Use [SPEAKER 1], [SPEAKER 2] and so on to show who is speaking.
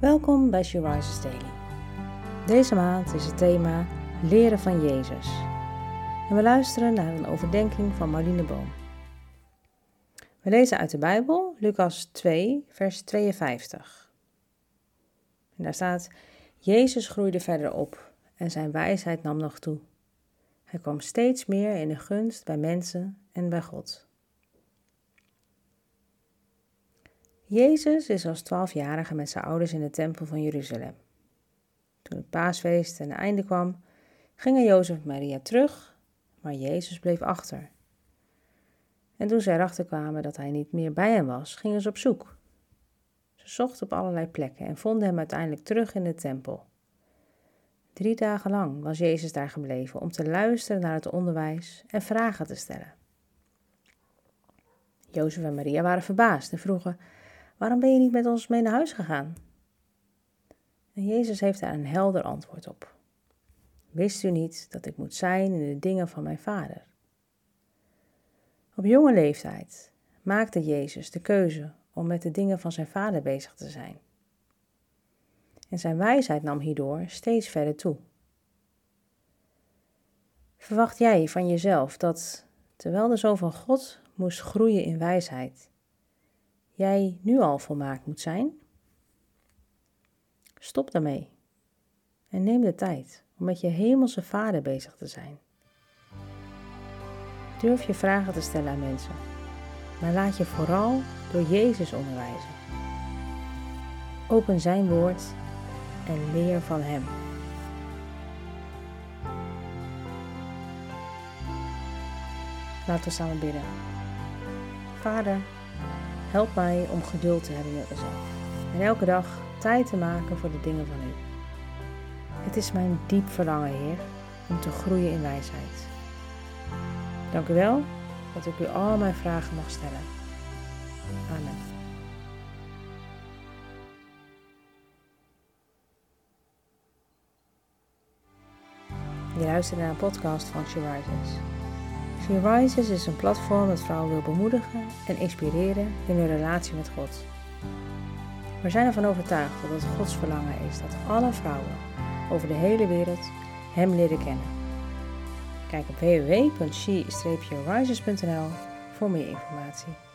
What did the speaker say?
[SPEAKER 1] Welkom bij She Rises Daily. Deze maand is het thema Leren van Jezus. En we luisteren naar een overdenking van Marlene Boom. We lezen uit de Bijbel, Lucas 2, vers 52. En daar staat: Jezus groeide verder op en zijn wijsheid nam nog toe. Hij kwam steeds meer in de gunst bij mensen en bij God. Jezus is als twaalfjarige met zijn ouders in de tempel van Jeruzalem. Toen het paasfeest ten einde kwam, gingen Jozef en Maria terug, maar Jezus bleef achter. En toen ze erachter kwamen dat hij niet meer bij hen was, gingen ze op zoek. Ze zochten op allerlei plekken en vonden hem uiteindelijk terug in de tempel. Drie dagen lang was Jezus daar gebleven om te luisteren naar het onderwijs en vragen te stellen. Jozef en Maria waren verbaasd en vroegen: Waarom ben je niet met ons mee naar huis gegaan? En Jezus heeft daar een helder antwoord op. Wist u niet dat ik moet zijn in de dingen van mijn Vader? Op jonge leeftijd maakte Jezus de keuze om met de dingen van zijn Vader bezig te zijn. En zijn wijsheid nam hierdoor steeds verder toe. Verwacht jij van jezelf dat, terwijl de Zoon van God moest groeien in wijsheid, jij nu al volmaakt moet zijn? Stop daarmee en neem de tijd om met je hemelse Vader bezig te zijn. Durf je vragen te stellen aan mensen, maar laat je vooral door Jezus onderwijzen. Open Zijn woord en leer van Hem. Laten we samen bidden. Vader, help mij om geduld te hebben met mezelf en elke dag tijd te maken voor de dingen van U. Het is mijn diep verlangen, Heer, om te groeien in wijsheid. Dank u wel dat ik u al mijn vragen mag stellen. Amen. Je luistert naar een podcast van She. She is een platform dat vrouwen wil bemoedigen en inspireren in hun relatie met God. We zijn ervan overtuigd dat het Gods verlangen is dat alle vrouwen over de hele wereld Hem leren kennen. Kijk op www.she-rises.nl voor meer informatie.